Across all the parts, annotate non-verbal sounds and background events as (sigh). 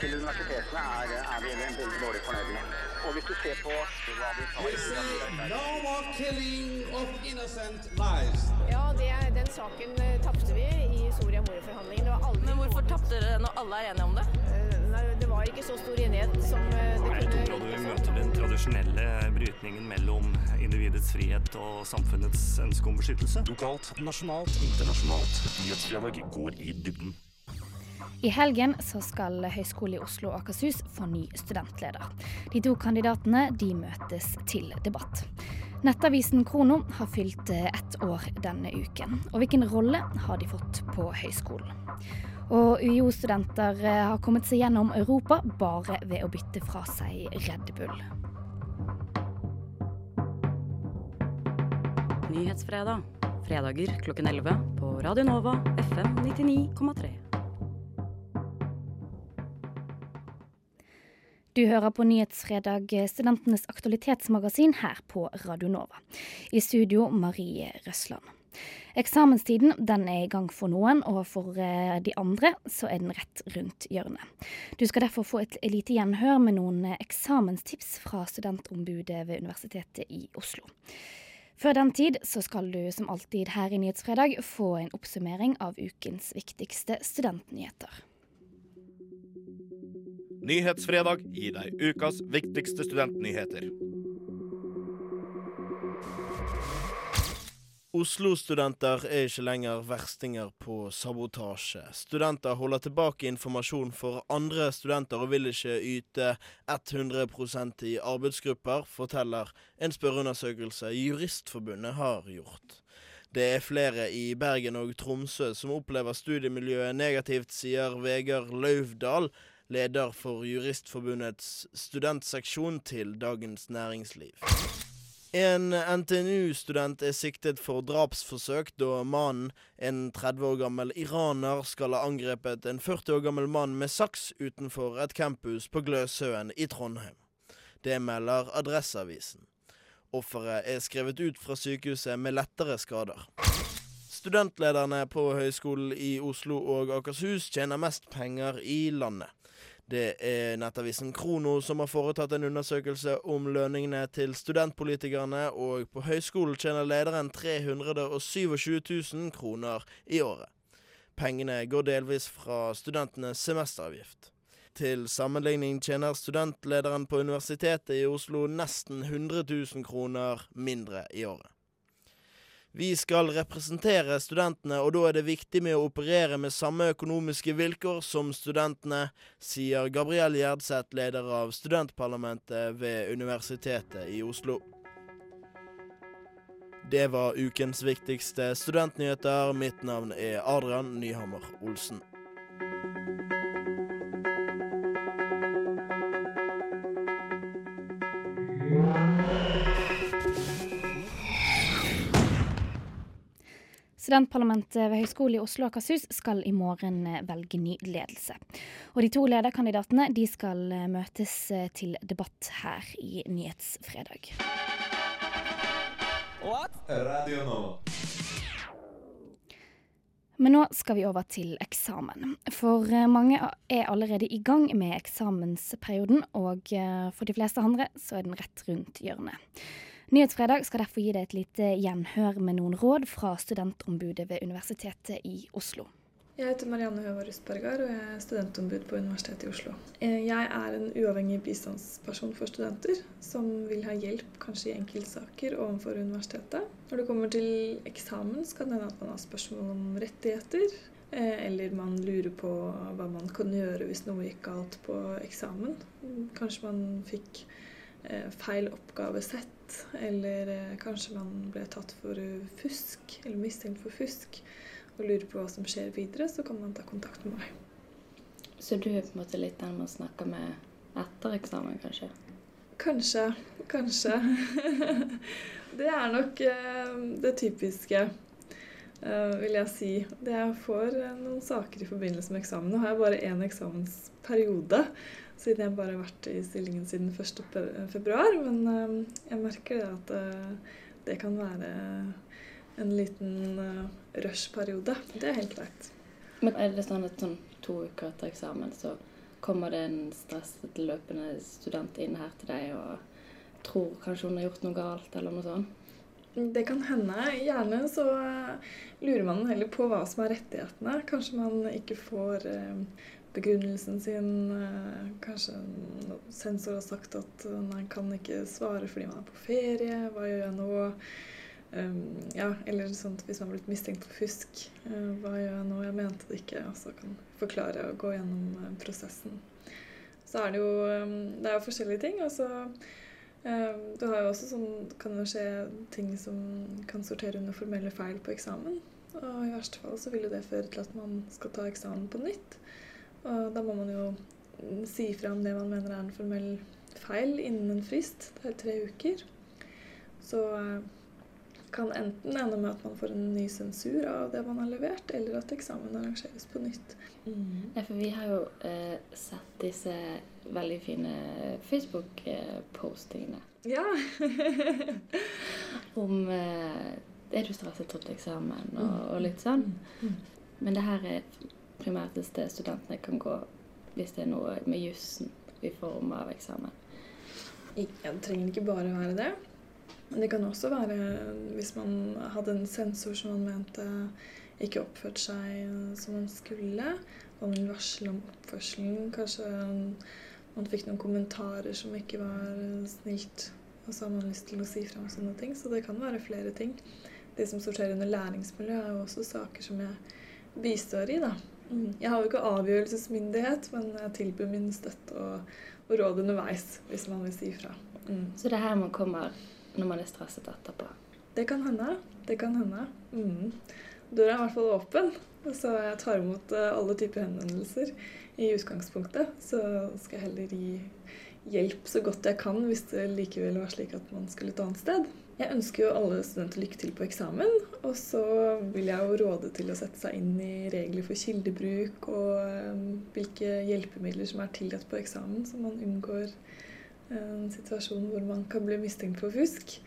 til universitetene er, er vi veldig dårlig fornøyd med. Og hvis du ser på hva vi tar no more killing of innocent lives. Ja, det, den saken eh, tapte vi i Soria Moria-forhandlingene. Det var aldri Men hvorfor tapte dere når alle er enige om det? Eh, Nei, det var ikke så stor enighet som det det Jeg kunne tror du møter den tradisjonelle brytningen mellom individets frihet og samfunnets ønske om beskyttelse. Lokalt, nasjonalt, internasjonalt. Nyhetsdialog går i dybden. I helgen så skal Høgskolen i Oslo og Akershus få ny studentleder. De to kandidatene de møtes til debatt. Nettavisen Krono har fylt eh, ett år denne uken. Og hvilken rolle har de fått på høyskolen? Og UiO-studenter eh, har kommet seg gjennom Europa bare ved å bytte fra seg Red Bull. Nyhetsfredag. Fredager klokken 11 på Radio Nova FM 99,3. Du hører på Nyhetsfredag, eh, studentenes aktualitetsmagasin her på Radio Nova. I studio Marie Røsland. Eksamenstiden den er i gang for noen, og for eh, de andre så er den rett rundt hjørnet. Du skal derfor få et lite gjenhør med noen eh, eksamenstips fra studentombudet ved Universitetet i Oslo. Før den tid så skal du som alltid her i Nyhetsfredag få en oppsummering av ukens viktigste studentnyheter. Nyhetsfredag gir deg ukas viktigste studentnyheter. Oslo-studenter er ikke lenger verstinger på sabotasje. Studenter holder tilbake informasjon for andre studenter og vil ikke yte 100% i arbeidsgrupper, forteller en spørreundersøkelse Juristforbundet har gjort. Det er flere i Bergen og Tromsø som opplever studiemiljøet negativt, sier Vegard Lauvdal, leder for Juristforbundets studentseksjon til Dagens Næringsliv. En NTNU-student er siktet for drapsforsøk da mannen, en 30 år gammel iraner, skal ha angrepet en 40 år gammel mann med saks utenfor et campus på Gløshaugen i Trondheim. Det melder Adresseavisen. Offeret er skrevet ut fra sykehuset med lettere skader. Studentlederne på Høgskolen i Oslo og Akershus tjener mest penger i landet. Det er nettavisen Krono som har foretatt en undersøkelse om lønningene til studentpolitikerne, og på høyskolen tjener lederen 327 000 kroner i året. Pengene går delvis fra studentenes semesteravgift. Til sammenligning tjener studentlederen på Universitetet i Oslo nesten 100 000 kroner mindre i året. Vi skal representere studentene, og da er det viktig med å operere med samme økonomiske vilkår som studentene, sier Gabriel Gjerdseth, leder av studentparlamentet ved Universitetet i Oslo. Det var ukens viktigste studentnyheter. Mitt navn er Adrian Nyhammer Olsen. Studentparlamentet ved Høgskolen i Oslo og Akershus skal i morgen eh, velge ny ledelse. Og de to lederkandidatene de skal eh, møtes eh, til debatt her i Nyhetsfredag. Radio nå. Men nå skal vi over til eksamen. For mange er allerede i gang med eksamensperioden, og for de fleste andre så er den rett rundt hjørnet. Nyhetsfredag skal derfor gi deg et lite gjenhør med noen råd fra studentombudet ved Universitetet i Oslo. Jeg heter Marianne Høvarus Rustbergar og jeg er studentombud på Universitetet i Oslo. Eh, Jeg er en uavhengig bistandsperson for studenter som vil ha hjelp kanskje i enkeltsaker overfor universitetet. Når det kommer til eksamen, skal det hende at man har spørsmål om rettigheter, eh, eller man lurer på hva man kan gjøre hvis noe gikk galt på eksamen. Kanskje man fikk eh, feil oppgavesett, eller eh, kanskje man ble tatt for eh, fusk, eller mistenkt for fusk og lurer på hva som skjer videre, så kan man ta kontakt med meg. Så du er på en måte litt den man snakker med etter eksamen, kanskje? Kanskje. Kanskje. (laughs) det er nok eh, det typiske, vil jeg si. Det jeg får noen saker i forbindelse med eksamen. Nå har jeg bare én eksamensperiode, siden jeg bare har vært i stillingen siden 1. februar. Men eh, jeg merker det at eh, det kan være en liten rushperiode. rush-periode. Det er helt greit. Men er det sånn at sånn to uker etter eksamen så kommer det en stresset løpende student inn her til deg og tror kanskje hun har gjort noe galt, eller noe sånt? Det kan hende. Gjerne så lurer man heller på hva som er rettighetene. Kanskje man ikke får eh, begrunnelsen sin. Eh, kanskje sensor har sagt at man kan ikke svare fordi man er på ferie. Hva gjør jeg nå? Um, ja, eller sånt hvis man har blitt mistenkt for fusk. Uh, hva gjør jeg nå? Jeg mente det ikke. Og så kan forklare og gå gjennom prosessen. Så er det jo um, Det er jo forskjellige ting. Og um, Du har jo også sånn Kan jo skje ting som kan sortere under formelle feil på eksamen. Og i verste fall så vil jo det føre til at man skal ta eksamen på nytt. Og da må man jo si fra om det man mener er en formell feil innen en frist. Det er tre uker. Så uh, kan enten ende med at man får en ny sensur av det man har levert, eller at eksamen arrangeres på nytt. Mm. Ja, for vi har jo eh, sett disse veldig fine Facebook-postingene. Ja. (laughs) Om eh, Er du stresset til eksamen og, mm. og, litt sånn. Mm. Men det her er primært et sted studentene kan gå hvis det er noe med jussen i form av eksamen. Ja, det trenger ikke bare være det. Men det kan også være hvis man hadde en sensor som man mente ikke oppførte seg som man skulle. Man ville varsle om oppførselen. Kanskje man fikk noen kommentarer som ikke var snilt. Og så har man lyst til å si fra om sånne ting. Så det kan være flere ting. Det som sorterer under læringsmiljø, er jo også saker som jeg bistår i. da. Mm. Jeg har jo ikke avgjørelsesmyndighet, men jeg tilbyr min støtte og, og råd underveis hvis man vil si ifra. Mm. Så det er her man kommer når man er stresset etterpå? Det kan hende. Det kan hende. Mm. Døra er i hvert fall åpen, så jeg tar imot eh, alle typer henvendelser i utgangspunktet. Så skal jeg heller gi hjelp så godt jeg kan hvis det likevel var slik at man skulle et annet sted. Jeg ønsker jo alle studenter lykke til på eksamen, og så vil jeg jo råde til å sette seg inn i regler for kildebruk og um, hvilke hjelpemidler som er tillatt på eksamen, så man unngår en situasjon hvor man kan bli mistenkt for fusk.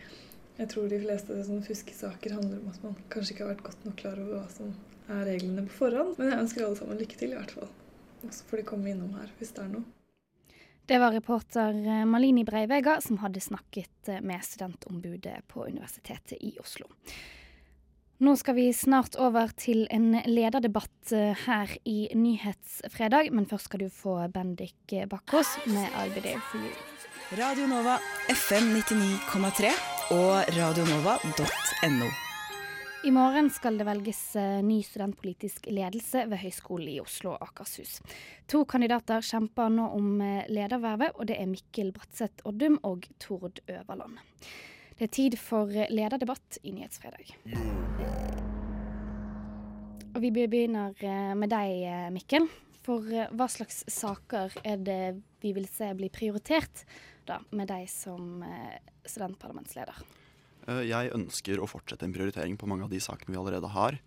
Jeg tror de fleste sånne fuskesaker handler om at man kanskje ikke har vært godt nok klar over hva som er reglene på forhånd. Men jeg ønsker alle sammen lykke til, i hvert fall. Og så får de komme innom her hvis det er noe. Det var reporter eh, Malini Breivega som hadde snakket eh, med studentombudet på Universitetet i Oslo. Nå skal vi snart over til en lederdebatt eh, her i Nyhetsfredag, men først skal du få Bendik Bakkås med I'll Be There For You. Radio Nova FM 99,3 og radionova.no. I morgen skal det velges eh, ny studentpolitisk ledelse ved Høgskolen i Oslo og Akershus. To kandidater kjemper nå om eh, ledervervet, og det er Mikkel Bratseth Oddum og Tord Øverland. Det er tid for eh, lederdebatt i Nyhetsfredag. Og vi begynner med deg, Mikkel. For hva slags saker er det vi vil se bli prioritert da, med deg som studentparlamentsleder? Eh, jeg ønsker å fortsette en prioritering på mange av de sakene vi allerede har.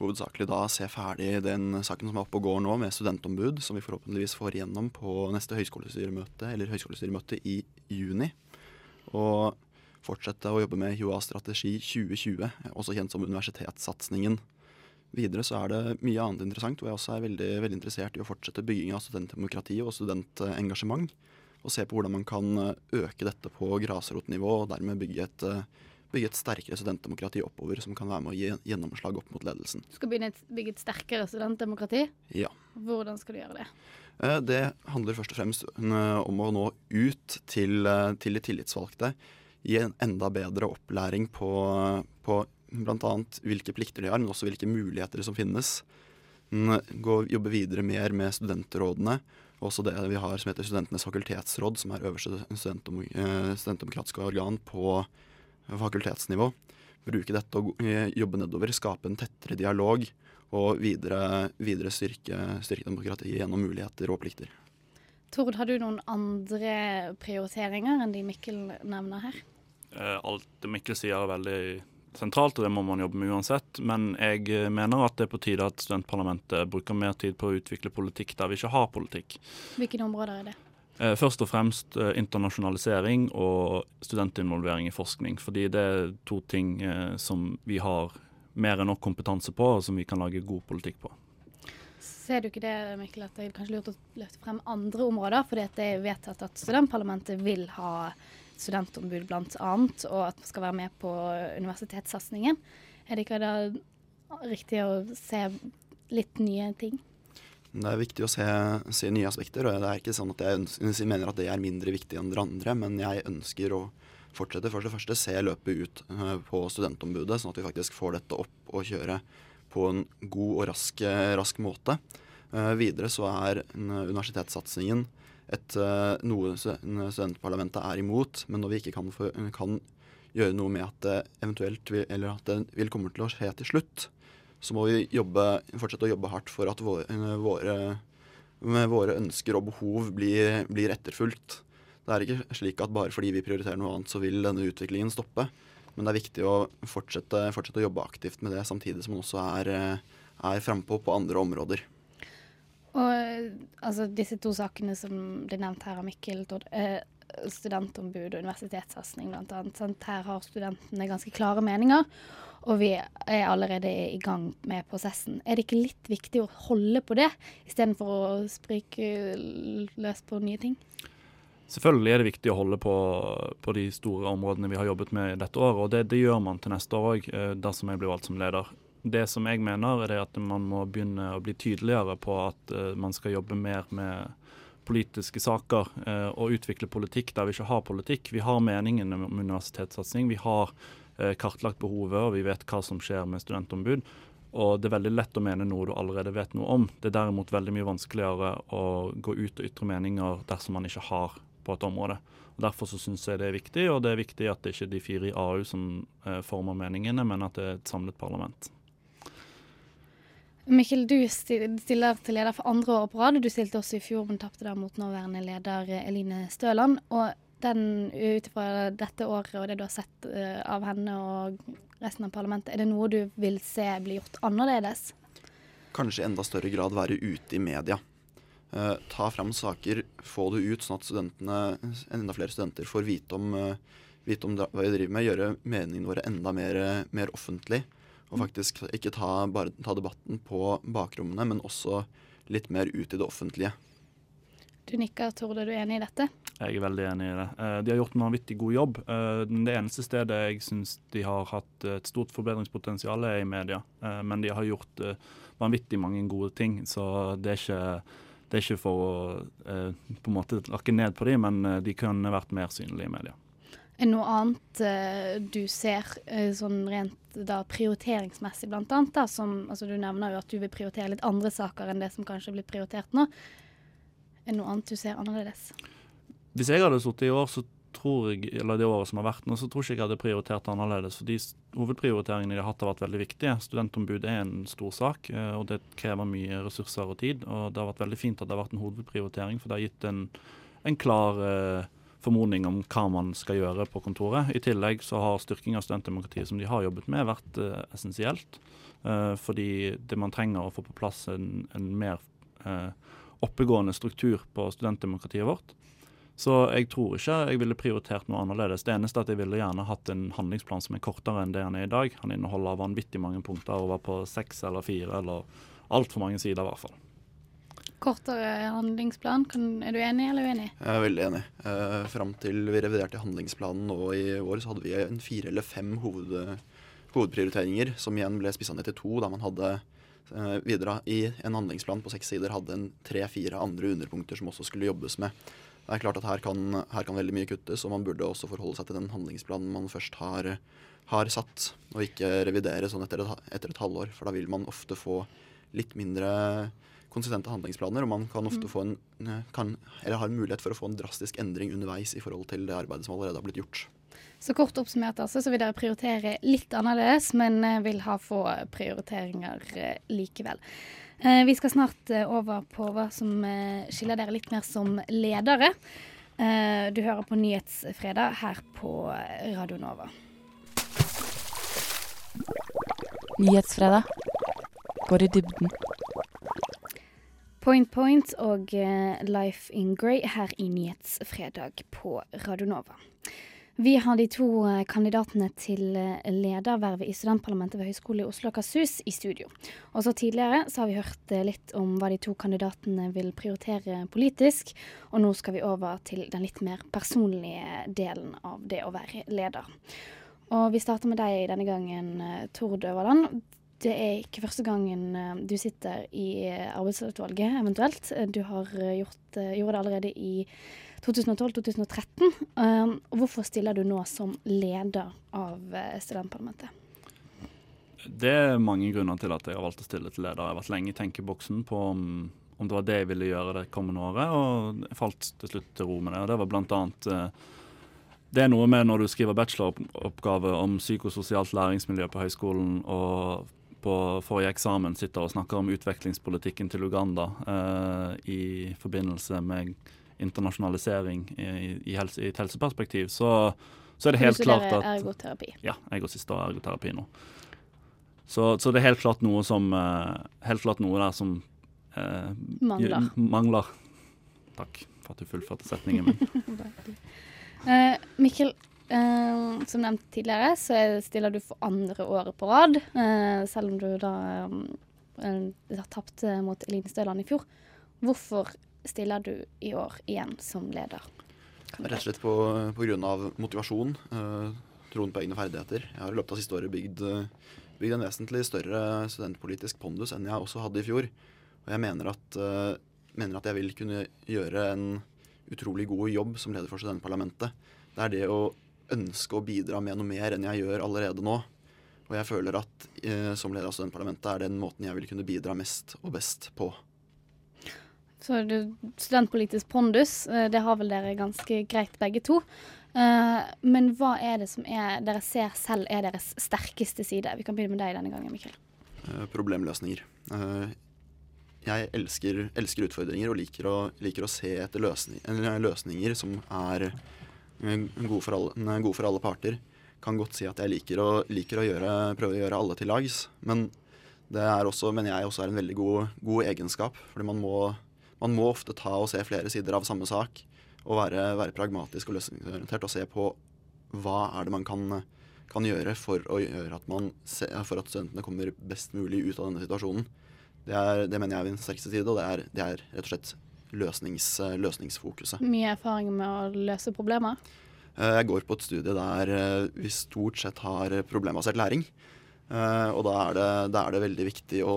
Hovedsakelig da se ferdig den saken som er oppe og går nå, med studentombud, som vi forhåpentligvis får igjennom på neste høyskolestyremøte eller høyskolestyremøte i juni. Og fortsette å jobbe med HUA Strategi 2020, også kjent som universitetssatsingen. Videre så er det mye annet interessant, hvor jeg også er veldig, veldig interessert i å fortsette bygging av studentdemokrati og studentengasjement og se på hvordan man kan øke dette på grasrotnivå og dermed bygge et, eh, bygge et sterkere studentdemokrati oppover som kan være med å gi gjennomslag opp mot ledelsen. Du skal begynne et, bygge et sterkere studentdemokrati? Ja. Hvordan skal du gjøre det? Eh, det handler først og fremst om å nå ut til, til de tillitsvalgte. Gi en enda bedre opplæring på, på bl.a. hvilke plikter de har, men også hvilke muligheter som finnes. Gå, jobbe videre mer med studentrådene også det vi har som heter Studentenes fakultetsråd, som er øverste eh, studentdemokratiske organ på fakultetsnivå. Bruke dette og eh, jobbe nedover, skape en tettere dialog og videre, videre styrke, styrke demokratiet gjennom muligheter og plikter. Tord, har du noen andre prioriteringer enn de Mikkel nevner her? Eh, alt det Mikkel sier er veldig sentralt, og det må man jobbe med uansett. Men jeg eh, mener at det er på tide at studentparlamentet bruker mer tid på å utvikle politikk der vi ikke har politikk. Hvilke områder er det? Eh, først og fremst eh, internasjonalisering og studentinvolvering i forskning. Fordi det er to ting som vi har mer enn nok kompetanse på, og som vi kan lage god politikk på. Ser du ikke det, Mikkel, at det er kanskje lurt å løfte frem andre områder? Fordi det er vedtatt at studentparlamentet vil ha studentombud bl.a., og at man skal være med på universitetssatsingen. Er det ikke da riktig å se litt nye ting? Det er viktig å se, se, nye aspekter. og det er ikke sånn at Jeg, ønsker, jeg mener at det er mindre viktig enn det andre, men jeg ønsker å fortsette. For det første se løpet ut uh, på studentombudet, sånn at vi faktisk får dette opp og kjøre på en god og rask, rask måte. Uh, videre så er universitetssatsingen et, noe studentparlamentet er imot, men når vi ikke kan, for, kan gjøre noe med at det eventuelt vil, eller at det vil komme til å skje til slutt, så må vi jobbe, fortsette å jobbe hardt for at våre, våre, ønsker og behov blir, blir, etterfulgt. Det er ikke slik at bare fordi vi prioriterer noe annet, så vil denne utviklingen stoppe. Men det er viktig å fortsette, fortsette å jobbe aktivt med det, samtidig som man også er, er frampå på andre områder. Og altså, disse to sakene som ble nevnt her av Mikkel, eh, studentombud og universitetssatsing bl.a. Her har studentene ganske klare meninger og vi er allerede i gang med prosessen. Er det ikke litt viktig å holde på det, istedenfor å sprike løs på nye ting? Selvfølgelig er det viktig å holde på, på de store områdene vi har jobbet med dette året, og det, det gjør man til neste år òg, eh, dersom jeg blir valgt som leder. Det som jeg mener, er at man må begynne å bli tydeligere på at uh, man skal jobbe mer med politiske saker uh, og utvikle politikk der vi ikke har politikk. Vi har meningene om universitetssatsing. Vi har Eh, kartlagt behovet, og vi vet hva som skjer med studentombud. Og det er veldig lett å mene noe du allerede vet noe om. Det er derimot veldig mye vanskeligere å gå ut og ytre meninger dersom man ikke har på et område. Og Derfor så syns jeg det er viktig, og det er viktig at det ikke er de fire i AU som eh, former meningene, men at det er et samlet parlament. Mikkel, du stiller til leder for andre år på rad. Du stilte også i fjor, men tapte der mot nåværende leder Eline Støland. Og den ut ifra dette året og det du har sett uh, av henne og resten av parlamentet, er det noe du vil se bli gjort annerledes? Kanskje i enda større grad være ute i media. Uh, ta fram saker, få det ut, sånn at enda flere studenter får vite om, uh, vite om hva vi driver med. Gjøre meningene våre enda mer, mer offentlig. Og faktisk ikke ta, bare ta debatten på bakrommene, men også litt mer ut i det offentlige. Du nikker, Torde. Du er enig i dette? Jeg er veldig enig i det. Eh, de har gjort en vanvittig god jobb. Eh, det eneste stedet jeg syns de har hatt et stort forbedringspotensial, er i media. Eh, men de har gjort vanvittig mange gode ting, så det er ikke, det er ikke for å på en måte rakke ned på dem, men de kunne vært mer synlige i media. Er noe annet du ser sånn rent da prioriteringsmessig, blant annet? Da, som, altså du nevner jo at du vil prioritere litt andre saker enn det som kanskje blir prioritert nå. Er noe annet du ser annerledes? Hvis jeg hadde sittet i år, så tror jeg, eller det året som har vært nå, så tror ikke jeg hadde prioritert annerledes. For de hovedprioriteringene de har hatt, har vært veldig viktige. Studentombud er en stor sak, eh, og det krever mye ressurser og tid. Og det har vært veldig fint at det har vært en hovedprioritering, for det har gitt en, en klar eh, formodning om hva man skal gjøre på kontoret. I tillegg så har styrking av studentdemokratiet, som de har jobbet med, vært eh, essensielt. Eh, fordi det man trenger å få på plass en, en mer eh, oppegående struktur på studentdemokratiet vårt. Så jeg tror ikke jeg ville prioritert noe annerledes. Det eneste er at jeg ville gjerne hatt en handlingsplan som er kortere enn det han er i dag. Han inneholder vanvittig mange punkter over på seks eller fire, eller altfor mange sider i hvert fall. Kortere handlingsplan, kan, er du enig eller uenig? Jeg er veldig enig. Eh, Fram til vi reviderte handlingsplanen nå i år, så hadde vi en fire eller fem hoved, hovedprioriteringer, som igjen ble spissa ned til to, da man hadde eh, videre i en handlingsplan på seks sider hadde en tre-fire andre underpunkter som også skulle jobbes med. Det er klart at her kan, her kan, veldig mye kuttes, og man burde også forholde seg til den handlingsplanen man først har, har satt, og ikke revidere sånn etter et, etter et, halvår. For da vil man ofte få litt mindre konsistente handlingsplaner, og man kan ofte mm. få en, kan, eller har en mulighet for å få en drastisk endring underveis i forhold til det arbeidet som allerede har blitt gjort. Så kort oppsummert altså, så vil dere prioritere litt annerledes, men eh, vil ha få prioriteringer eh, likevel. Eh, vi skal snart eh, over på hva som eh, skiller dere litt mer som ledere. Du hører på Nyhetsfredag her på Radio Nova. Nyhetsfredag går i dybden. Point Point og Life in Grey her i Nyhetsfredag på Radio Nova. Vi har de to eh, kandidatene til eh, ledervervet i studentparlamentet ved Høgskolen i Oslo og Akershus i studio. Og så Tidligere så har vi hørt eh, litt om hva de to kandidatene vil prioritere politisk. Og nå skal vi over til den litt mer personlige delen av det å være leder. Og vi starter med deg denne gangen, Tord Øverland. Det er ikke første gangen du sitter i arbeidsutvalget, eventuelt. Du har gjort, gjorde det allerede i 2012-2013. Um, hvorfor stiller du nå som leder av studentparlamentet? Det er mange grunner til at jeg har valgt å stille til leder. Jeg har vært lenge i tenkeboksen på om, om, det var det jeg ville gjøre det kommende året, og jeg falt til slutt til ro med det. Og det var blant annet det er noe med når du skriver bacheloroppgave om psykososialt læringsmiljø på høyskolen, og på forrige eksamen sitter og snakker om utvekslingspolitikken til Uganda eh, i forbindelse med internasjonalisering i, i, helse, i et helseperspektiv, så, så, er det helt klart at ergoterapi? Ja, jeg går siste år ergoterapi nå. Så, så, det er helt klart noe som uh, Helt klart noe der som eh, mangler. mangler. Takk for at du fullførte setningen min. (laughs) uh, Mikkel, som nevnt tidligere, så stiller du for andre året på rad. selv om du da um, har tapt mot Eline Støland i fjor. Hvorfor stiller du i år igjen som leder? Rett og slett på, grunn av motivasjon, uh, troen på egne ferdigheter. Jeg har i løpet av siste året bygd, bygd, en vesentlig større studentpolitisk pondus enn jeg også hadde i fjor. Og jeg mener at, eh, mener at jeg vil kunne gjøre en utrolig god jobb som leder for studentparlamentet. Det er det å ønske å bidra med noe mer enn jeg gjør allerede nå. Og jeg føler at eh, som leder av studentparlamentet er den måten jeg vil kunne bidra mest og best på. Så du, studentpolitisk pondus, eh, det har vel dere ganske greit begge to. Uh, men hva er det som er, dere ser selv er deres sterkeste side? Vi kan begynne med deg denne gangen, Mikkel. Uh, problemløsninger. Uh, jeg elsker, elsker, utfordringer og liker å, liker å se etter løsninger, løsninger som er gode for, alle, god for, alle, parter. Kan godt si at jeg liker å, liker å gjøre, prøve å gjøre alle til lags. Men det er også, mener jeg også er en veldig god, god egenskap. Fordi man må man må ofte ta og se flere sider av samme sak. Og være, være pragmatisk og løsningsorientert og se på hva er det man kan, kan gjøre for, å gjøre at man, for at studentene kommer best mulig ut av denne situasjonen. Det, er, det mener jeg er min sterkeste side, og det er, det er rett og slett løsnings, løsningsfokuset. Mye erfaring med å løse problemer? Eh, jeg går på et studie der eh, vi stort sett har problembasert læring. Eh, og da er det, da er det veldig viktig å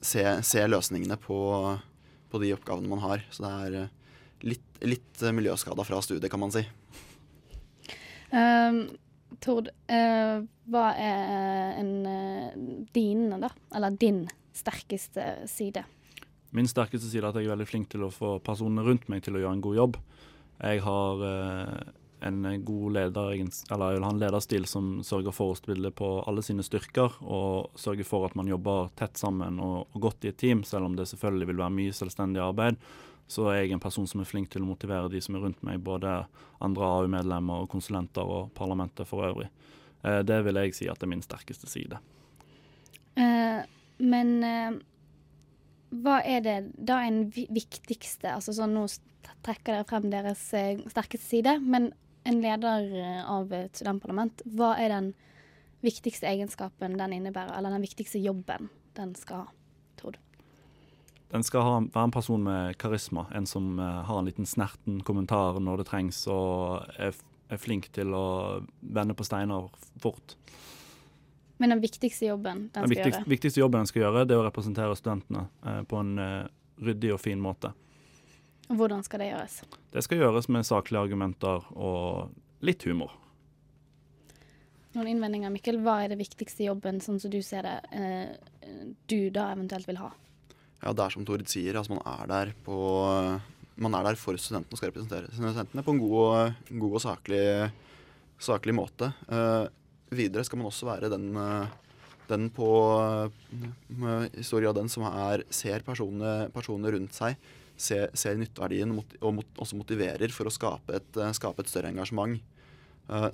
se, se løsningene på, på de oppgavene man har. Så det er eh, litt, litt eh, miljøskada fra studiet, kan man si. Um, Tord, uh, hva er en, uh, dine, da? Eller din sterkeste side? Min sterkeste side er at jeg er veldig flink til å få personene rundt meg til å gjøre en god jobb. Jeg har eh, en god leder, eller jeg vil ha en lederstil som sørger for å spille på alle sine styrker, og sørger for at man jobber tett sammen og, og, godt i et team, selv om det selvfølgelig vil være mye selvstendig arbeid. Så er jeg en person som er flink til å motivere de som er rundt meg, både andre AU-medlemmer og konsulenter og parlamentet for øvrig. Eh, det vil jeg si at er min sterkeste side. Eh, men uh, hva er det da en viktigste altså sånn Nå trekker dere frem deres sterkeste side, men en leder eh, av et studentparlament, hva er den viktigste egenskapen den innebærer, eller den viktigste jobben den skal ha, tror du? Den skal ha, være en person med karisma, en som uh, har en liten snerten kommentar når det trengs, og er, er flink til å vende på steiner fort. Men den viktigste jobben den, den skal viktigste, gjøre? viktigste jobben den skal gjøre, det er å representere studentene eh, på en eh, ryddig og fin måte. Hvordan skal det gjøres? Det skal gjøres med saklige argumenter og litt humor. Noen innvendinger, Mikkel. Hva er det viktigste jobben, sånn som du ser det, eh, du da eventuelt vil ha? Ja, det er som Tord sier, altså man er der på man er der for studentene og skal representere studentene på en god, god og saklig, saklig måte. Eh, videre skal man også være den, den på i stor grad den som er, ser personene, personene rundt seg ser, ser nytteverdien og mot, også motiverer for å skape et, eh, skape et større engasjement.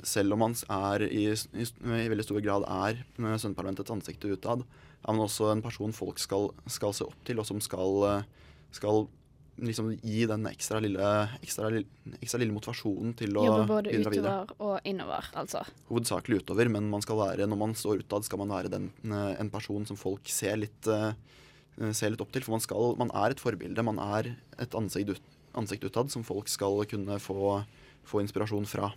Selv om man er i, i, i, veldig stor grad er Sønneparlamentets ansikt utad, er man også en person folk skal, skal, se opp til, og som skal, skal liksom gi den ekstra lille, ekstra, ekstra lille motivasjonen til å Jobbe både utover videre. og innover, altså. Hovedsakelig utover, men man skal være, når man står utad, skal man være den, eh, en person som folk ser litt, eh, ser litt opp til. For man, skal, man er et forbilde. Man er et ansikt, ut, ansikt utad som folk skal kunne få, få inspirasjon fra.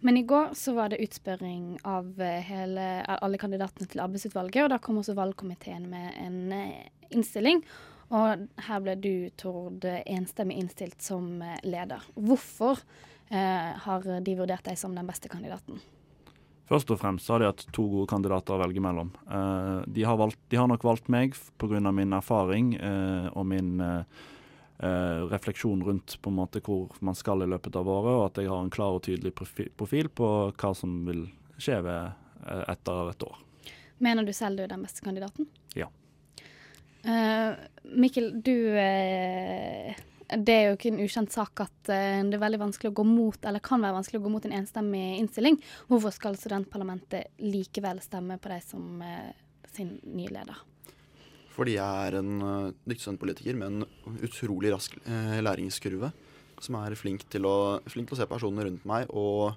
Men i går så var det utspørring av eh, hele, alle kandidatene til arbeidsutvalget, og da kom også valgkomiteen med en innstilling. Og her ble du, Tord, enstemmig innstilt som eh, leder. Hvorfor eh, har de vurdert deg som den beste kandidaten? Først og fremst har de hatt to gode kandidater å velge mellom. Eh, de, har valgt, de har nok valgt meg pga. min erfaring eh, og min eh, eh, refleksjon rundt på en måte hvor man skal i løpet av året, og at jeg har en klar og tydelig profil på hva som vil skje ved, etter et år. Mener du selv du er den beste kandidaten? Ja. Eh, Mikkel, du uh, Det er jo ikke en ukjent sak at uh, det er veldig vanskelig å gå mot, eller kan være vanskelig å gå mot en enstemmig innstilling. Hvorfor skal studentparlamentet likevel stemme på deg som sin nye leder? Fordi jeg er en uh, dyktig studentpolitiker med en utrolig rask læringskurve. Som er flink til, å, flink til å se personene rundt meg og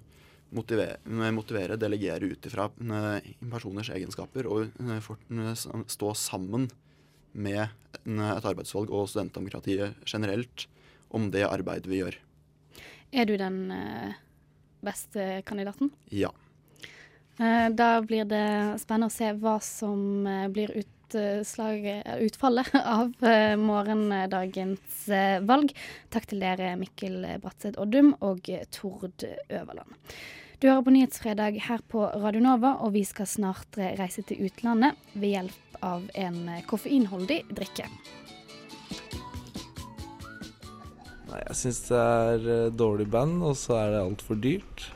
motivere, motivere delegere ut ifra personers egenskaper og for, stå sammen med et arbeidsvalg og studentdemokratiet generelt om det arbeidet vi gjør. Er du den eh, beste kandidaten? Ja. Eh, da blir det spennende å se hva som eh, blir utslag, utfallet (laughs) av morgendagens valg. Takk til dere, Mikkel Bratseth Oddum og Tord Øverland. Du hører på Nyhetsfredag her på Radio Nova, og vi skal snart reise til utlandet ved hjelp av en eh, koffeinholdig drikke. Nei, jeg syns det er eh, dårlig band, og så er det altfor dyrt.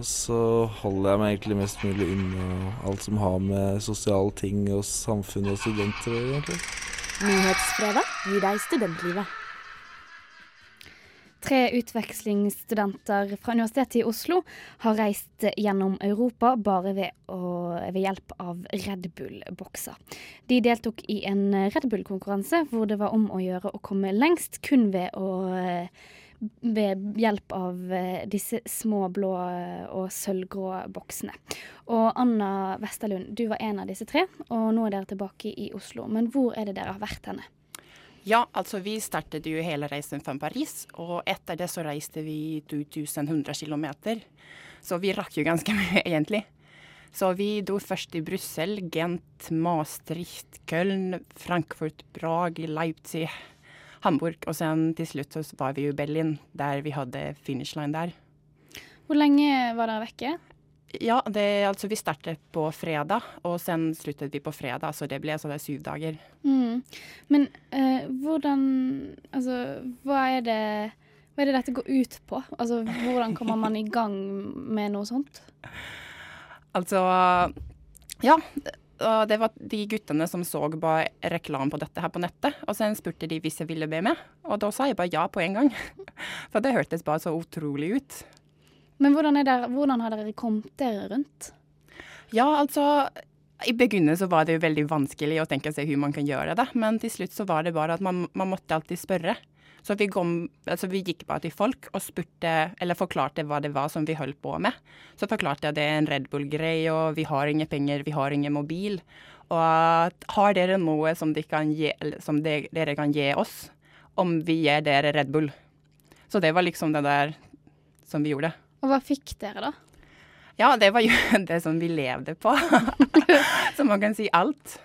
Og så holder jeg meg egentlig mest mulig unna alt som har med sosiale ting og samfunn og studenter å gjøre, egentlig. Nyhetsfredag gir deg studentlivet. Tre utvekslingsstudenter fra Universitetet i Oslo har reist gjennom Europa bare ved, å, ved hjelp av Red Bull-bokser. De deltok i en Red Bull-konkurranse hvor det var om å gjøre å komme lengst kun ved å ved hjelp av eh, disse små blå eh, og sølvgrå boksene. Og Anna Vesterlund, du var en av disse tre, og nå er dere tilbake i Oslo. Men hvor er det dere har vært henne? Ja, altså vi startet jo hele reisen fra Paris, og etter det så reiste vi 2100 km. Så vi rakk jo ganske (laughs) mye, egentlig. Så vi dro først i Brussel, Gent, Maastricht, Köln, Frankfurt, Brag, Leipzig, Hamburg. Og sen til slutt så var vi i Berlin, der vi hadde finish line der. Hvor lenge var dere vekke? Ja, det, altså vi startet på fredag, og sen sluttet vi på fredag, så det ble altså det syv dager. Mm. Men eh, hvordan Altså, hva er det hva er det dette går ut på? Altså, Hvordan kommer man i gang med noe sånt? (laughs) Altså Ja. Det var de guttene som så bare reklame på dette her på nettet. Og sen spurte de hvis jeg ville be med, og da sa jeg bare ja på en gang. (laughs) For det hørtes bare så utrolig ut. Men hvordan, er dere, hvordan har dere kommet dere rundt? Ja, altså I begynnelsen var det jo veldig vanskelig å tenke seg hvordan man kan gjøre det, men til slutt så var det bare at man, man måtte alltid spørre. Så vi, kom, altså vi gikk bare til folk og spurte, eller forklarte hva det var som vi holdt på med. Så forklarte jeg at det er en Red Bull-greie, og vi har ingen penger, vi har ingen mobil. Og at har dere noe som, de kan gi, som de, dere kan gi oss, om vi gir dere Red Bull? Så det var liksom det der som vi gjorde. Og hva fikk dere, da? Ja, det var jo (laughs) det som vi levde på. (laughs) Så man kan si alt.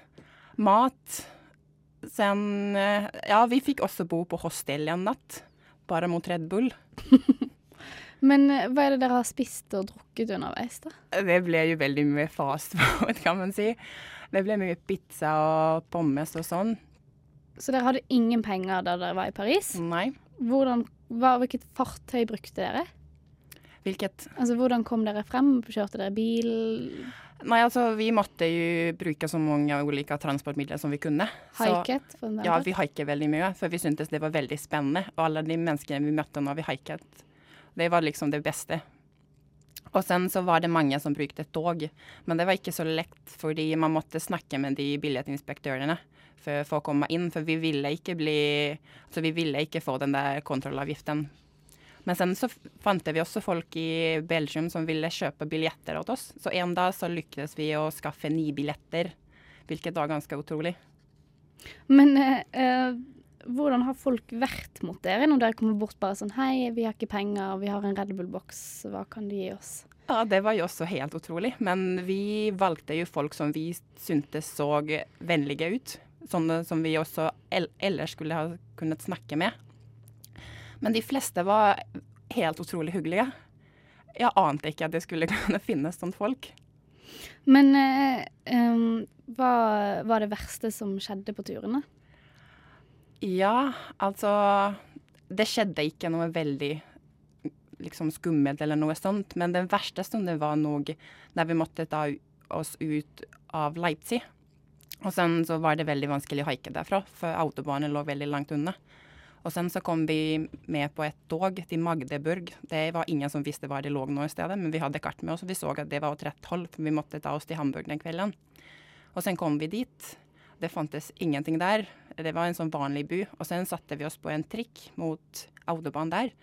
Mat. Sen eh, Ja, vi fikk også bo på hostell en natt. Bare mot Red Bull. (laughs) Men eh, hva er det dere har spist og drukket underveis, da? Det ble jo veldig mye fast food, kan man si. Det ble mye pizza og pommes og sånn. Så dere hadde ingen penger da dere var i Paris? Nei. Hvordan, hva, hvilket fartøy brukte dere? Hvilket? Altså, Hvordan kom dere frem? Kjørte dere bil? Nei, altså vi måtte jo bruke så mange ulike transportmidler som vi kunne. Haiket? Ja, vi haiket veldig mye, for vi syntes det var veldig spennende. Og alle de menneskene vi møtte når vi haiket, det var liksom det beste. Og sen så var det mange som brukte tog, men det var ikke så lett fordi man måtte snakke med de billettinspektørene for, for å komme inn, for vi ville ikke bli Altså vi ville ikke få den der kontrollavgiften. Men sen så fant vi også folk i Belgium som ville kjøpe billetter åt oss. Så en dag så lyktes vi å skaffe ni billetter, hvilket var ganske utrolig. Men eh, hvordan har folk vært mot dere når dere kommer bort bare sånn Hei, vi har ikke penger, vi har en Red Bull-boks, hva kan du gi oss? Ja, det var jo også helt utrolig. Men vi valgte jo folk som vi syntes så vennlige ut. Sånne som vi også ellers skulle ha kunnet snakke med. Men de fleste var helt utrolig hyggelige. Jeg ante ikke at det skulle (laughs) kunne finnes sånne folk. Men eh, um, hva var det verste som skjedde på turene? Ja, altså Det skjedde ikke noe veldig liksom skummelt eller noe sånt, men den verste stunden var nok da vi måtte ta oss ut av Leipzig. Og sen så var det veldig vanskelig å haike derfra, for autobanen lå veldig langt unna. Og sen så kom vi med på et tog til Magdeburg. Det var ingen som visste hvor det lå nå i stedet, men vi hadde kart med oss, og vi så at det var åt rett hold, for vi måtte ta oss til Hamburg den kvelden. Og sen kom vi dit. Det fantes ingenting der. Det var en sånn vanlig by. Og sen satte vi oss på en trikk mot autobahn der.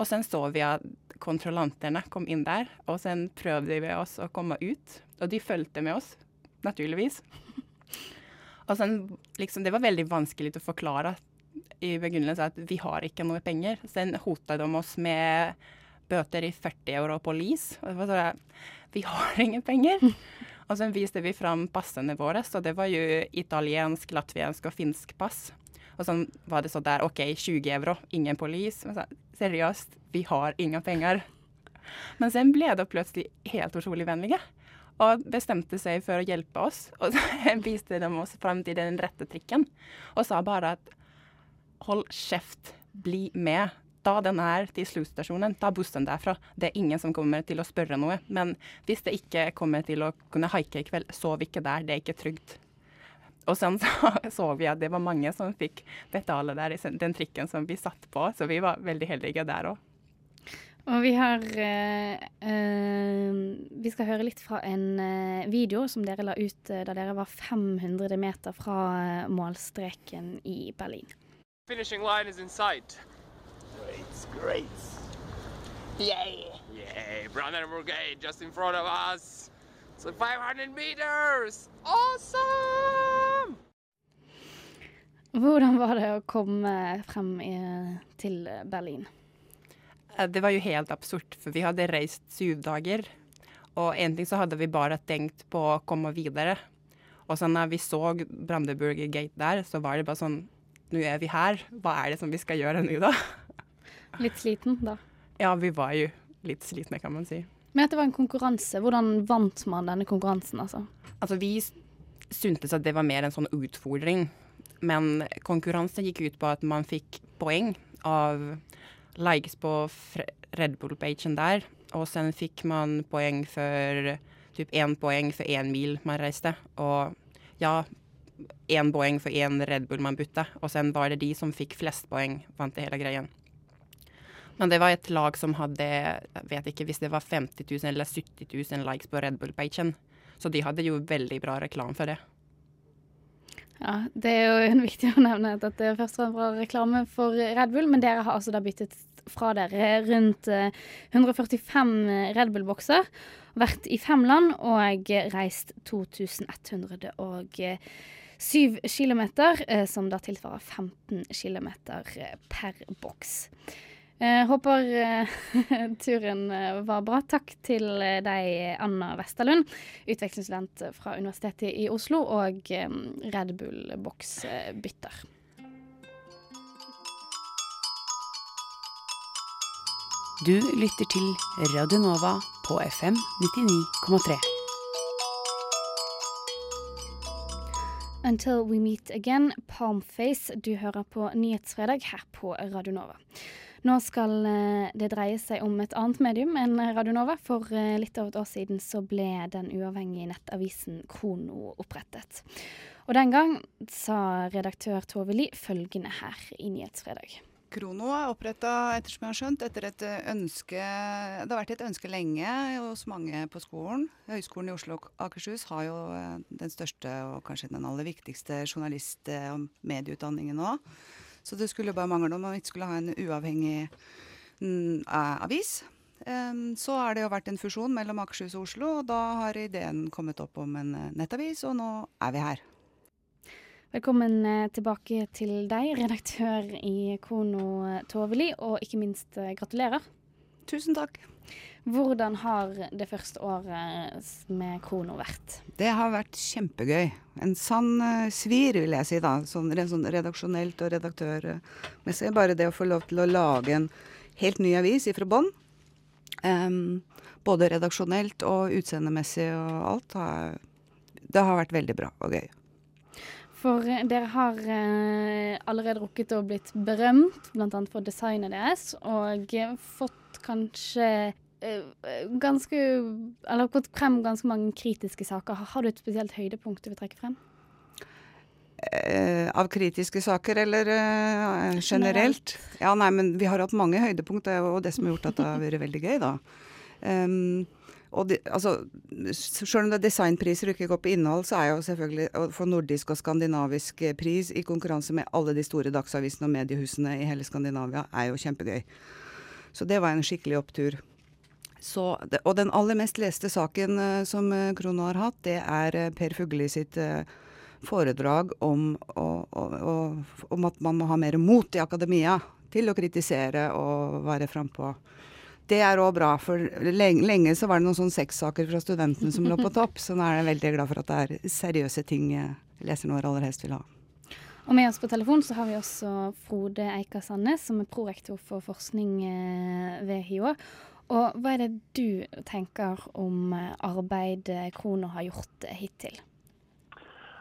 Og sen så vi at kontrollantene kom inn der, og sen prøvde vi oss å komme ut. Og de fulgte med oss, naturligvis. (laughs) Og sen, liksom, det var veldig vanskelig å forklare i begynnelsen at vi har ikke noe penger. Sen hotet de oss med bøter i 40 euro på lease. Og det var jeg, Vi har (laughs) ingen penger. Og så viste vi fram passene våre, så det var jo italiensk, latviensk og finsk pass. Og så var det så der OK, 20 euro, ingen polis. Så, seriøst, vi har ingen penger. Men så ble de plutselig helt utrolig vennlige. Og bestemte seg for å hjelpe oss. Og (laughs) så viste de oss fram til den rette trikken. Og sa bare at hold kjeft, bli med. Ta den her til sluttstasjonen, ta bussen derfra. Det er ingen som kommer til å spørre noe. Men hvis det ikke kommer til å kunne haike i kveld, sov ikke der, det er ikke trygt. Og sen så, så vi at det var mange som fikk betale der den trikken som vi satt på, så vi var veldig heldige der òg. Og vi har eh, eh, Vi skal høre litt fra en eh, video som dere la ut eh, da dere var 500 meter fra eh, målstreken i Berlin. Finishing line is in sight. Great, great. Yay! Yay! Brandenburg Gate just in front of us. So 500 meters! Awesome! Hvordan var det å komme frem i, til Berlin? Eh, det var jo helt absurd, for vi hadde reist syv dager. Og en ting så hadde vi bare tenkt på å komme videre. Og så når vi så Brandenburg Gate der, så var det bare sånn Nå er vi her. Hva er det som vi skal gjøre nå, da? (laughs) Litt sliten, da? Ja, vi var jo litt slitne, kan man si. Men at det var en konkurranse. Hvordan vant man denne konkurransen, altså? Altså, vi syntes at det var mer en sånn utfordring. Men konkurransen gikk ut på at man fikk poeng av likes på Red Bull-pagen der. Og sen fikk man poeng for typ én poeng for én mil man reiste. Og ja, én poeng for én Red Bull man bytta. Og sen var det de som fikk flest poeng, vant det hele greien. Men det var et lag som hadde jeg vet ikke hvis det var 50 000 eller 70 000 likes på Red Bull-pagen. Så de hadde jo veldig bra reklame for det. Ja, Det er jo (laughs) viktig å nevne at det først var en bra reklame for Red Bull, men dere har altså da byttet fra dere rundt 145 Red Bull-bokser. Vært i fem land og reist 2107 km, som da tilsvarer 15 km per boks. Jeg håper (laughs) turen var bra. Takk til deg, Anna Westerlund, utvekslingsstudent fra Universitetet i Oslo og Red Bull-boksbytter. Du lytter til Radio Nova på FM 99,3. Until we meet again, Palmface. Du hører på Nyhetsfredag her på Radio Nova. Nå skal det dreie seg om et annet medium enn Radio Nova. For litt over et år siden så ble den uavhengige nettavisen Krono opprettet. Og den gang sa redaktør Tove Li følgende her i Nyhetsfredag. Krono er oppretta, ettersom jeg har skjønt, etter et ønske Det har vært et ønske lenge hos mange på skolen. Høgskolen i Oslo og Akershus har jo eh, den største og kanskje den aller viktigste journalist- og medieutdanningen nå. Så det skulle bare mangle om man ikke skulle ha en uavhengig mm, avis. Så har det jo vært en fusjon mellom Akershus og Oslo, og da har ideen kommet opp om en eh, nettavis, og nå er vi her. Velkommen eh, tilbake til deg, redaktør i Krono Toveli, og ikke minst eh, gratulerer. Tusen takk. Hvordan har det første året med Krono vært? Det har vært kjempegøy. En sann uh, svir, vil jeg si da. Sånn, sånn redaksjonelt og redaktørmessig. Bare det å få lov til å lage en helt ny avis ifra bånn. Um, både redaksjonelt og utseendemessig og alt. Har, det har vært veldig bra og gøy. For eh, dere har eh, allerede rukket å blitt berømt, bl.a. for designet deres, og fått kanskje eh, ganske Eller gått frem ganske mange kritiske saker. Har du et spesielt høydepunkt du vil trekke frem? Eh, av kritiske saker, eller eh, generelt? Ja, nei, men vi har hatt mange høydepunkt, det er jo det som har gjort at det har vært veldig gøy, da. Um, og de, altså, Selv om det er designpriser og ikke går på innhold, så er jo selvfølgelig å få nordisk og skandinavisk eh, pris i konkurranse med alle de store dagsavisene og mediehusene i hele Skandinavia, er jo kjempegøy. Så det var en skikkelig opptur. Så, og den aller mest leste saken uh, som uh, Krono har hatt, det er uh, Per Fugli sitt foredrag om, og, og, om at man må ha mer mot i akademia til å kritisere og være frampå. Det er òg bra, for lenge, lenge, så var det noen sånne sexsaker fra studentene som lå på (laughs) topp, så nå er jeg veldig glad for at det er seriøse ting leserne våre aller helst vil ha. Og med oss på telefon så har vi også Frode Eika Sandnes, som er prorektor for forskning eh, ved HiO. Og hva er det du tenker om eh, arbeidet Krono har gjort eh, hittil?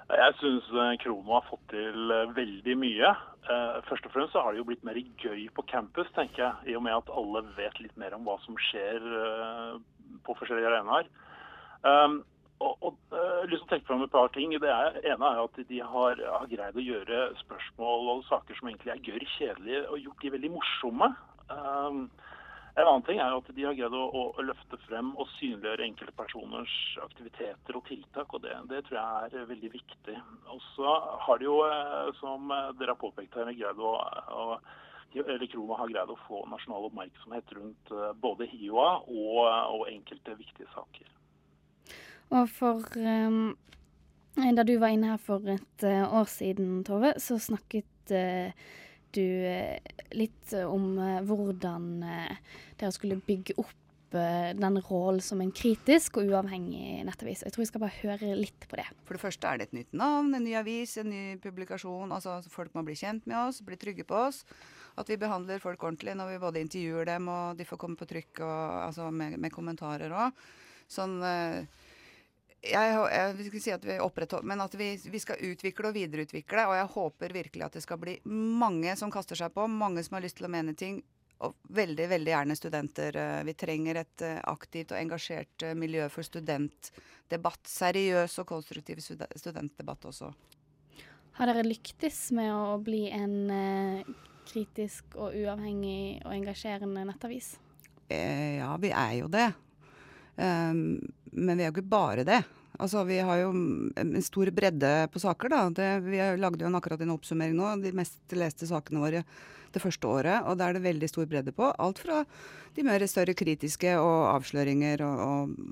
Jeg syns Krono har fått til veldig mye. Uh, først og fremst så har det jo blitt mer gøy på campus, tenker jeg. I og med at alle vet litt mer om hva som skjer på forskjellige arenaer. Um, og, og å tenke fram et par ting. Det ene er at de har, har, greid å gjøre spørsmål og saker som egentlig er gørr kjedelige, og gjort de veldig morsomme. Um, en annen ting er at de har greid å, å løfte frem og synliggjøre enkeltpersoners aktiviteter og tiltak, og det, det tror jeg er veldig viktig. Og så har de jo, eh, som dere har påpekt her, greid å, å eller Krona har greid å få nasjonal oppmerksomhet rundt eh, både HiOA og, og, enkelte viktige saker. Og for um, Da du var inne her for et år siden, Tove, så snakket uh, du uh, litt om hvordan dere skulle bygge opp den rollen som en kritisk og uavhengig nettavis. Jeg tror vi skal bare høre litt på det. For det første er det et nytt navn, en ny avis, en ny publikasjon. altså Folk må bli kjent med oss, bli trygge på oss. At vi behandler folk ordentlig når vi både intervjuer dem og de får komme på trykk og, altså med, med kommentarer òg. Sånn jeg, jeg, skal si at vi opprettholder, men at vi, vi, skal utvikle og videreutvikle. Og jeg håper virkelig at det skal bli mange som kaster seg på, mange som har lyst til å mene ting og veldig, veldig gjerne studenter. Eh, vi trenger et eh, aktivt og engasjert eh, miljø for studentdebatt. Seriøs og konstruktiv studentdebatt også. Har dere lyktes med å bli en kritisk og uavhengig og engasjerende nettavis? Eh, ja, vi er jo det. Um, men vi er jo ikke bare det. Altså, Vi har jo en stor bredde på saker. da. Det, vi lagde jo en akkurat en oppsummering nå. De mest leste sakene våre det første året. Og da er det veldig stor bredde på. Alt fra de mer større kritiske og avsløringer og,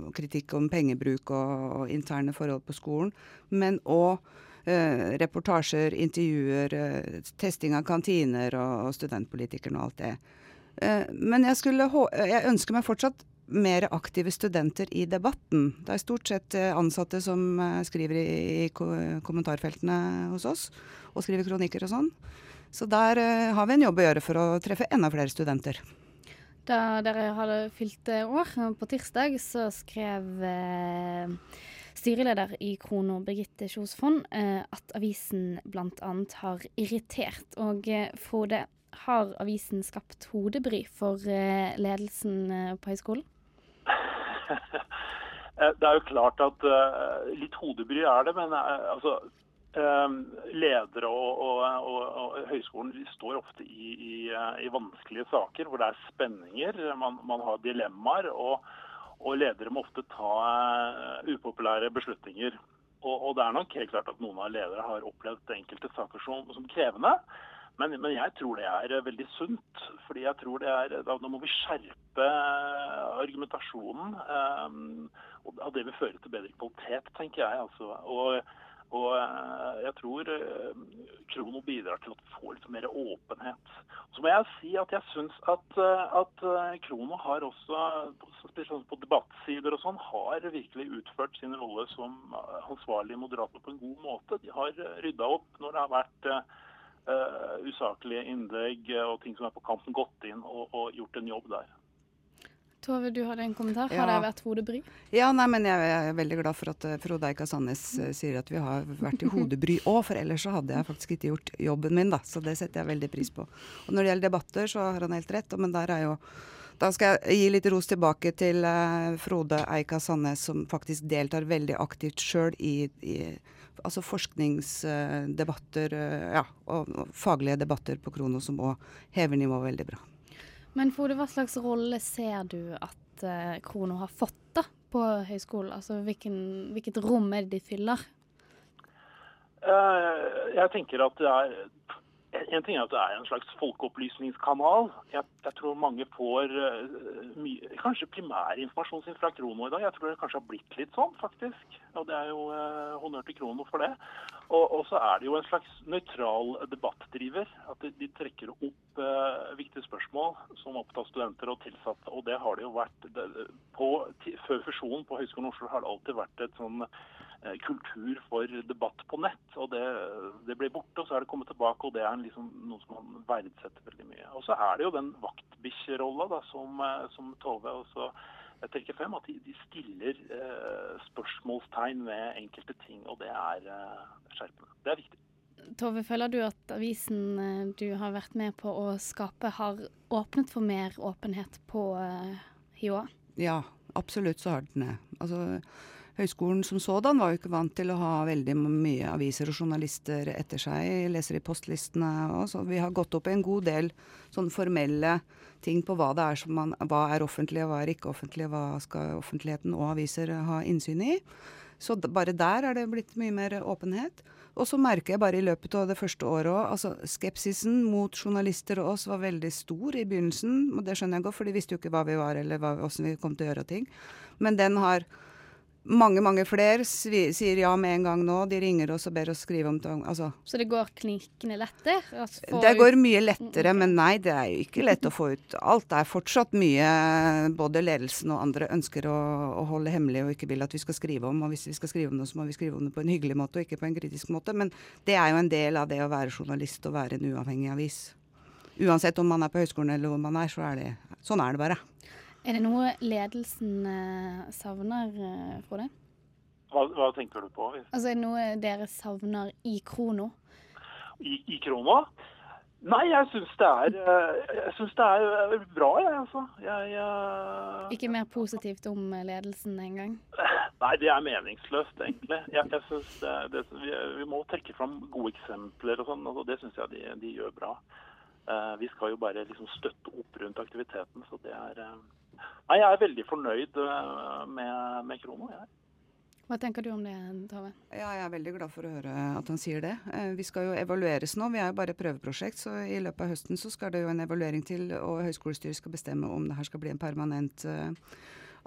og kritikk om pengebruk og, og, interne forhold på skolen, men òg eh, reportasjer, intervjuer, eh, testing av kantiner og, og studentpolitikerne og alt det. Eh, men jeg, skulle, jeg ønsker meg fortsatt mer aktive studenter i debatten. Det er stort sett eh, ansatte som eh, skriver i, kommentarfeltene hos oss, og skriver kronikker og sånn. Så der uh, har vi en jobb å gjøre for å treffe enda flere studenter. Da dere hadde fylt eh, år, på tirsdag, så skrev styreleder i Krono, Birgitte Kjos Fond, at avisen bl.a. har irritert. Og Frode, har avisen skapt hodebry for ledelsen på høyskolen? (laughs) det er jo klart at litt hodebry er det, men altså eh, ledere og, og, og, og høyskolen står ofte i, i, eh, i vanskelige saker hvor det er spenninger, man, man har dilemmaer. og ledere må ofte ta upopulære beslutninger. Og, det er nok helt klart at noen av ledere har opplevd enkelte saker som, som krevende. Men, men, jeg tror det er veldig sunt. fordi jeg tror det er, Da, da må vi skjerpe argumentasjonen. Um, og det vil føre til bedre kvalitet, tenker jeg. altså. Og og eh, jeg tror eh, Krono bidrar til at vi får litt mer åpenhet. Så må jeg si at jeg syns at, eh, at Krono har også, spesielt på debattsider og sånn, har virkelig utført sin rolle som ansvarlig moderator på en god måte. De har rydda opp når det har vært uh, usaklige innlegg og ting som er på kanten, gått inn og, og gjort en jobb der. Tove, du hadde en kommentar. Har Ja. det vært hodebry? Ja, nei, men jeg er veldig glad for at eh, Frode Eika Sandnes eh, sier at vi har vært i hodebry òg, for ellers så hadde jeg faktisk ikke gjort jobben min, da. Så det setter jeg veldig pris på. Og når det gjelder debatter, så har han helt rett, men der er jo da skal jeg gi litt ros tilbake til eh, Frode Eika Sandnes, som faktisk deltar veldig aktivt sjøl i, i altså forskningsdebatter eh, ja, og, og faglige debatter på Krono, som òg hever nivået veldig bra. Men Frode, hva slags rolle ser du at eh, Krono har fått da på høyskolen? Altså hvilken, hvilket rom er det de fyller? Eh, Jeg tenker at det er en ting er at det er en slags folkeopplysningskanal. Jeg, jeg tror mange får uh, mye, kanskje primærinformasjon sin fra Krono i dag. Jeg tror det kanskje har blitt litt sånn, faktisk. Og det er jo uh, honnør til Krono for det. Og, og så er det jo en slags nøytral debattdriver. At de, de trekker opp uh, viktige spørsmål som opptar studenter og tilsatte. Og det har det jo vært det, på, Før fusjonen på Høgskolen Oslo har det alltid vært et sånn kultur for debatt på nett. og Det, det ble borte, og så er det kommet tilbake. og Det er en liksom noe som man verdsetter veldig mye. Og så er det jo den vaktbikkjerolla da, som, eh, som Tove også jeg trekker frem. At de, de stiller eh, spørsmålstegn ved enkelte ting, og det er eh, skjerpende. Det er viktig. Tove, føler du at avisen eh, du har vært med på å skape, har åpnet for mer åpenhet på eh, HiOA? Ja, absolutt så har den det. Altså, Høgskolen som sådan var jo ikke vant til å ha veldig mye aviser og journalister etter seg. Leser i postlistene og så. Vi har gått opp i en god del sånn formelle ting på hva det er som man, hva er offentlig og hva er ikke offentlig, hva skal offentligheten og aviser ha innsyn i. Så bare der er det blitt mye mer åpenhet. Og så merker jeg bare i løpet av det første året òg, altså skepsisen mot journalister og oss var veldig stor i begynnelsen. Og det skjønner jeg godt, for de visste jo ikke hva vi var eller hva, hvordan vi kom til å gjøre ting. Men den har mange, mange flere sier ja med en gang nå. De ringer oss og ber oss skrive om tvang. Altså, Så det går klinkende lettere? Altså det går mye lettere, men nei, det er jo ikke lett å få ut alt. Det er fortsatt mye både ledelsen og andre ønsker å, å holde hemmelig og ikke vil at vi skal skrive om. Og hvis vi skal skrive om det, så må vi skrive om det på en hyggelig måte og ikke på en kritisk måte. Men det er jo en del av det å være journalist og være en uavhengig avis. Uansett om man er på høyskolen eller hvor man er, så er det sånn er det bare. Er det noe ledelsen eh, savner, eh, Frode? Hva, hva tenker du på? Altså er det noe dere savner i Krono? I, i Krono? Nei, jeg syns det eh, det er bra, jeg, altså. Jeg, jeg... Ikke mer positivt om ledelsen engang? Nei, det er meningsløst, egentlig. Jeg, jeg synes det, det, vi, vi må trekke fram gode eksempler og sånn, og det syns jeg de, de gjør bra. Eh, vi skal jo bare liksom støtte opp rundt aktiviteten, så det er eh, Nei, jeg er veldig fornøyd eh, med, med Krono, jeg. Hva tenker du om det, Tove? Ja, jeg er veldig glad for å høre at han sier det. Vi skal jo evalueres nå. Vi er jo bare prøveprosjekt, så i løpet av høsten så skal det jo en evaluering til, og høyskolestyret skal bestemme om det her skal bli en permanent eh,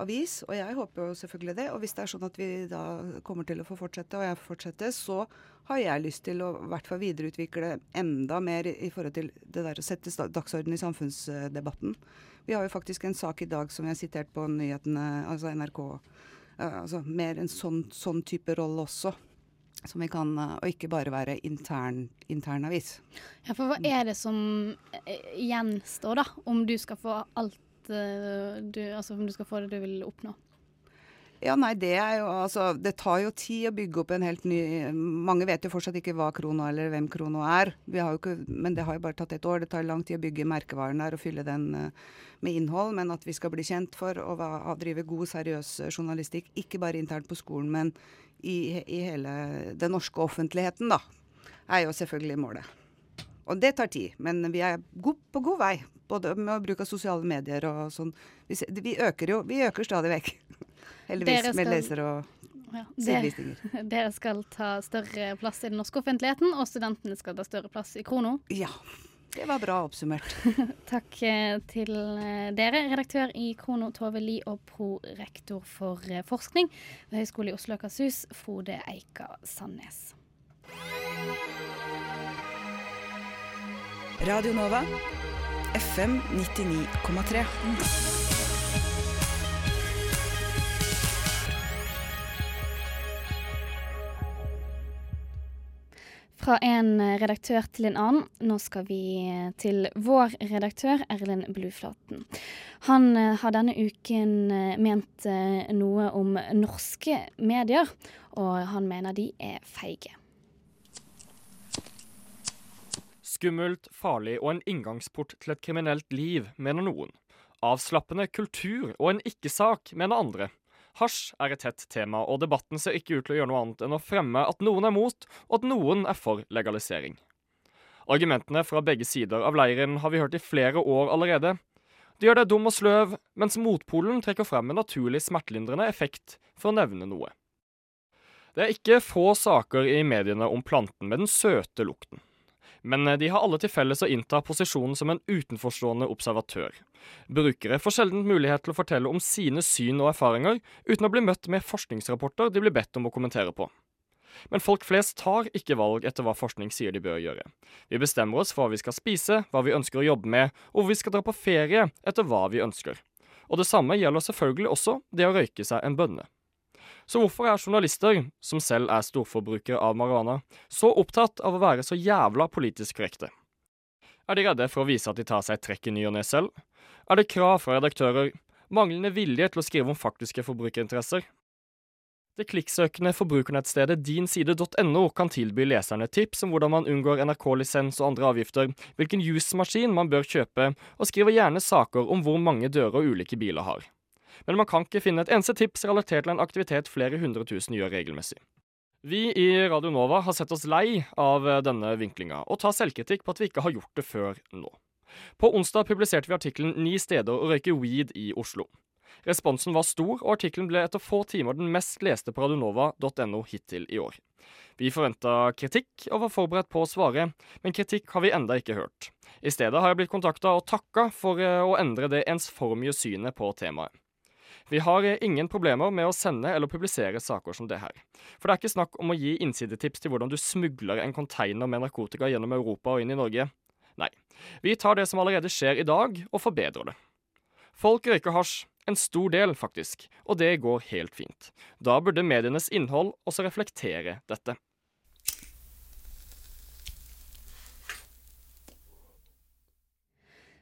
avis. Og jeg håper jo selvfølgelig det. Og hvis det er sånn at vi da kommer til å få fortsette, og jeg får fortsette, så har jeg lyst til å i hvert fall videreutvikle enda mer i, forhold til det der å sette dagsorden i samfunnsdebatten. Vi har jo faktisk en sak i dag som jeg har sitert på nyhetene, altså NRK. eh, altså mer en sånn, sånn type rolle også. Som vi kan, eh, og ikke bare være intern, internavis. Ja, for hva er det som eh, gjenstår, da? Om du skal få alt eh, du Altså om du skal få det du vil oppnå? Ja, nei, det er jo altså Det tar jo tid å bygge opp en helt ny Mange vet jo fortsatt ikke hva Krono eller hvem Krono er. Ikke, men det har jo bare tatt et år. Det tar lang tid å bygge merkevaren der og fylle den uh, med innhold. Men at vi skal bli kjent for å, drive god, seriøs journalistikk, ikke bare internt på skolen, men i, i hele den norske offentligheten, da, er jo selvfølgelig målet. Og det tar tid, men vi er god, på god vei. Både med bruk av sosiale medier og sånn. Vi, vi øker jo vi øker stadig vekk. (laughs) Heldigvis skal, med lesere og ja, sidevisninger. (laughs) Dere skal ta større plass i den norske offentligheten, og studentene skal ta større plass i Krono. Ja. Det var bra oppsummert. (laughs) Takk eh, til eh, dere, redaktør i Krono Tove Li og prorektor for eh, forskning ved Høgskolen i Oslo og Akershus, Frode Eika Sandnes. Radio Nova, FM 99,3. Fra en redaktør til en annen. Nå skal vi til vår redaktør, Erlend Bluflaten. Han eh, har denne uken eh, ment eh, noe om norske medier, og han mener de er feige. Skummelt, farlig og en inngangsport til et kriminelt liv, mener noen. Avslappende kultur og en ikke-sak, mener andre. Hasj er et hett tema, og debatten ser ikke ut til å gjøre noe annet enn å fremme at noen er mot, og at noen er for legalisering. Argumentene fra begge sider av leiren har vi hørt i flere år allerede. De gjør deg dum og sløv, mens motpolen trekker frem en naturlig smertelindrende effekt, for å nevne noe. Det er ikke få saker i mediene om planten med den søte lukten men eh, de har alle til felles å innta posisjonen som en utenforstående observatør. Brukere får sjelden mulighet til å fortelle om sine syn og erfaringer uten å bli møtt med forskningsrapporter de blir bedt om å kommentere på. Men folk flest tar ikke valg etter hva forskning sier de bør gjøre. Vi bestemmer oss for hva vi skal spise, hva vi ønsker å jobbe med, og hvor vi skal dra på ferie etter hva vi ønsker. Og det samme gjelder selvfølgelig også det å røyke seg en bønne. Så hvorfor er journalister, som selv er storforbrukere av marihuana, så opptatt av å være så jævla politisk korrekte? Er de redde for å vise at de tar seg et trekk i ny og ne selv? Er det krav fra redaktører? Manglende vilje til å skrive om faktiske forbrukerinteresser? Det klikksøkende forbrukernettstedet dinside.no kan tilby leserne tips om hvordan man unngår NRK-lisens og andre avgifter, hvilken jusmaskin man bør kjøpe, og skriver gjerne saker om hvor mange dører ulike biler har men man kan ikke finne et eneste tips relatert til en aktivitet flere hundre tusen gjør regelmessig. Vi i Radio Nova har sett oss lei av denne vinklinga, og tar selvkritikk på at vi ikke har gjort det før nå. På onsdag publiserte vi artikkelen 'Ni steder å røyke weed i Oslo'. Responsen var stor, og artikkelen ble etter få timer den mest leste på radionova.no hittil i år. Vi forventa kritikk og var forberedt på å svare, men kritikk har vi enda ikke hørt. I stedet har jeg blitt kontakta og takka for eh, å endre det ensformige synet på temaet. Vi har eh, ingen problemer med å sende eller publisere saker som det her. For det er ikke snakk om å gi innsidetips til hvordan du smugler en container med narkotika gjennom Europa og inn i Norge. Nei. Vi tar det som allerede skjer i dag, og forbedrer det. Folk røyker hasj. En stor del, faktisk. Og det går helt fint. Da burde medienes innhold også reflektere dette.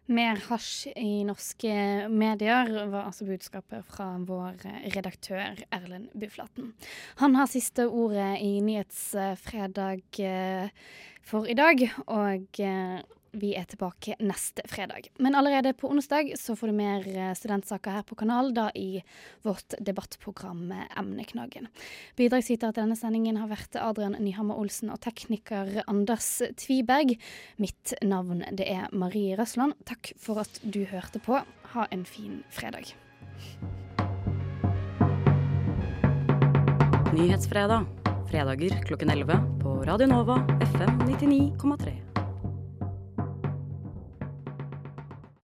Mer hasj i norske medier, var altså budskapet fra vår redaktør Erlend Buflaten. Han har siste ordet i Nyhetsfredag eh, for i dag, og eh, vi er tilbake neste fredag. Men allerede på onsdag så får du mer eh, studentsaker her på kanal, da i vårt debattprogram Emneknaggen. Bidragsyter til denne sendingen har vært Adrian Nyhammer Olsen og tekniker Anders Tviberg. Mitt navn det er Marie Røsland. Takk for at du hørte på. Ha en fin fredag. Nyhetsfredag. Fredager klokken 11 på Radio Nova FM 99,3.